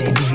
DJ.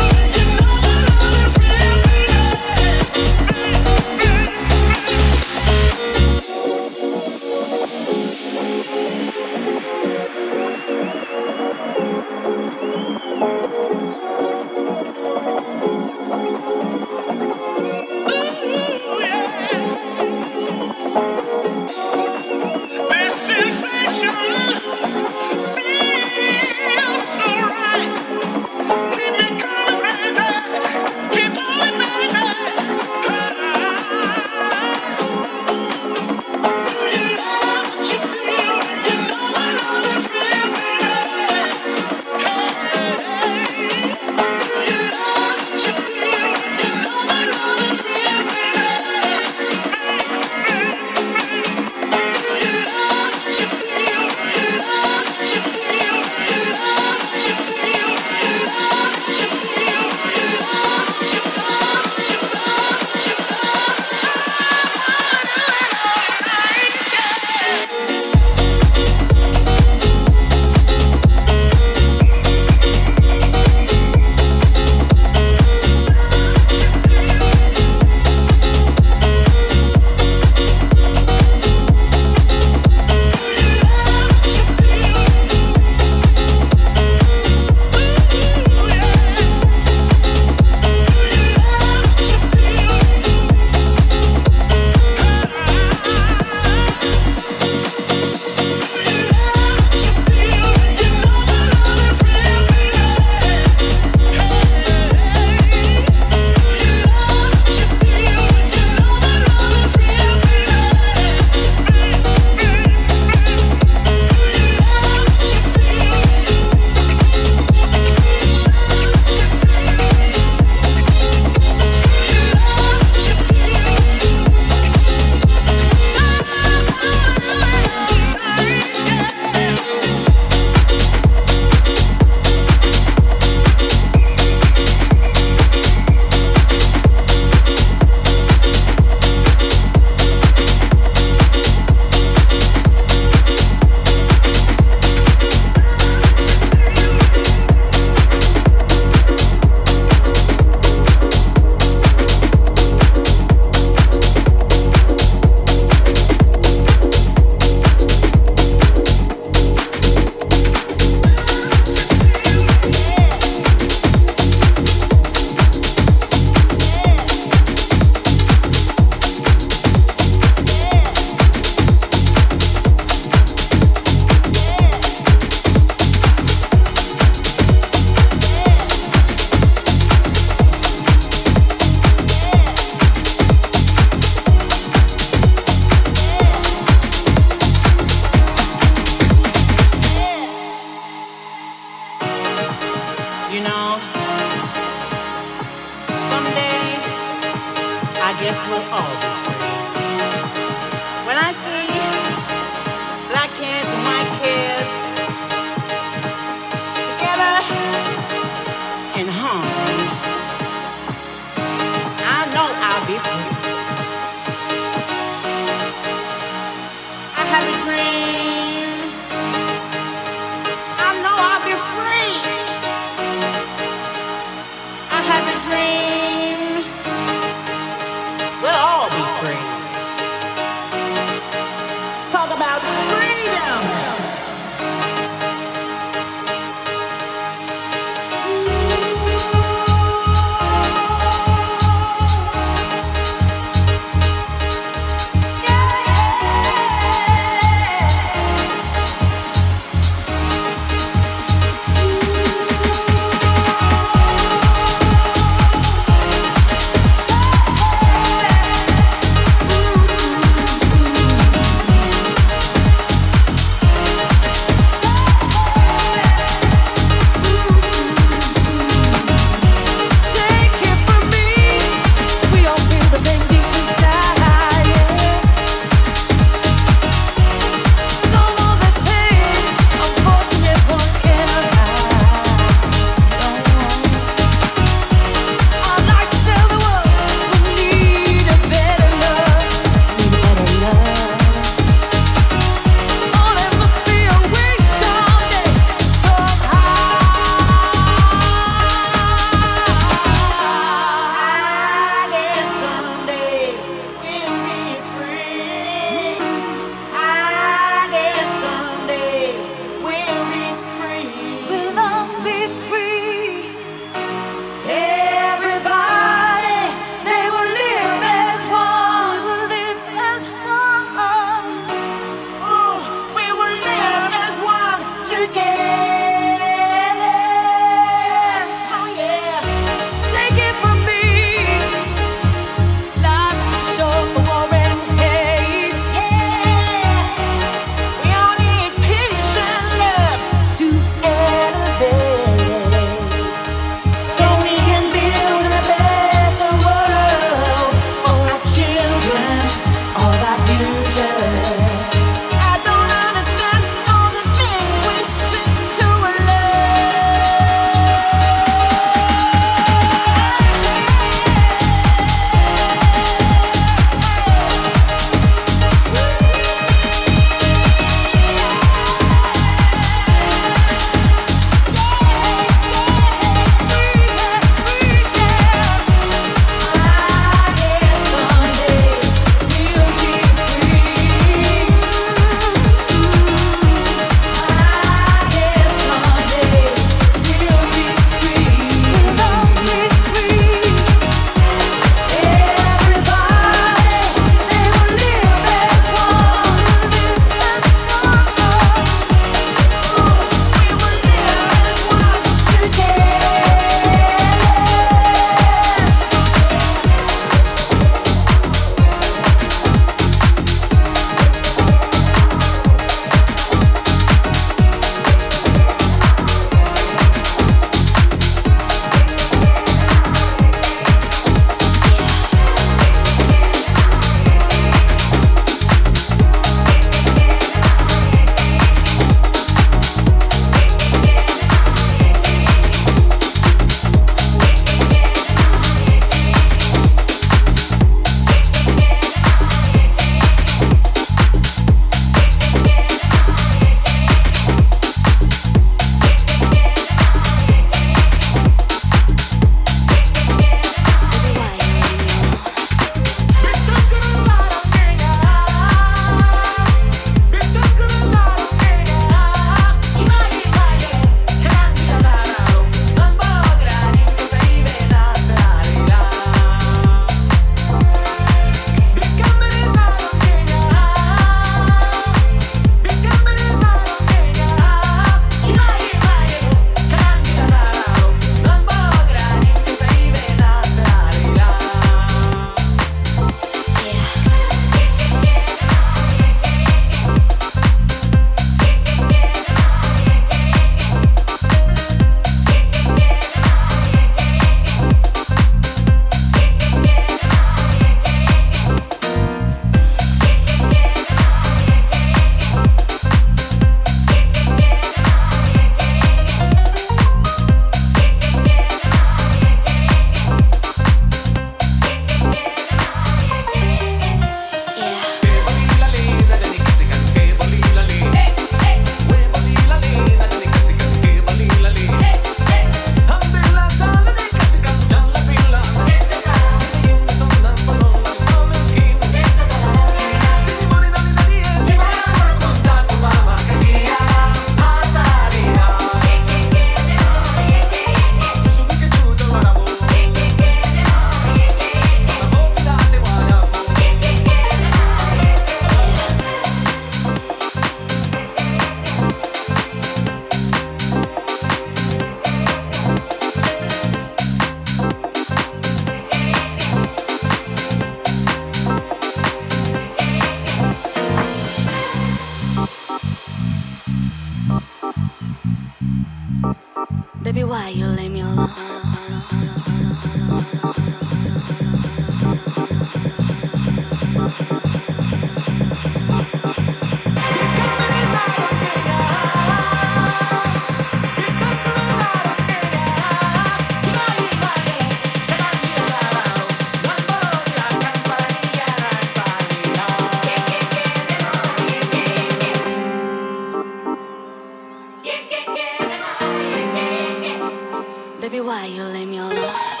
Baby, why you leave me alone?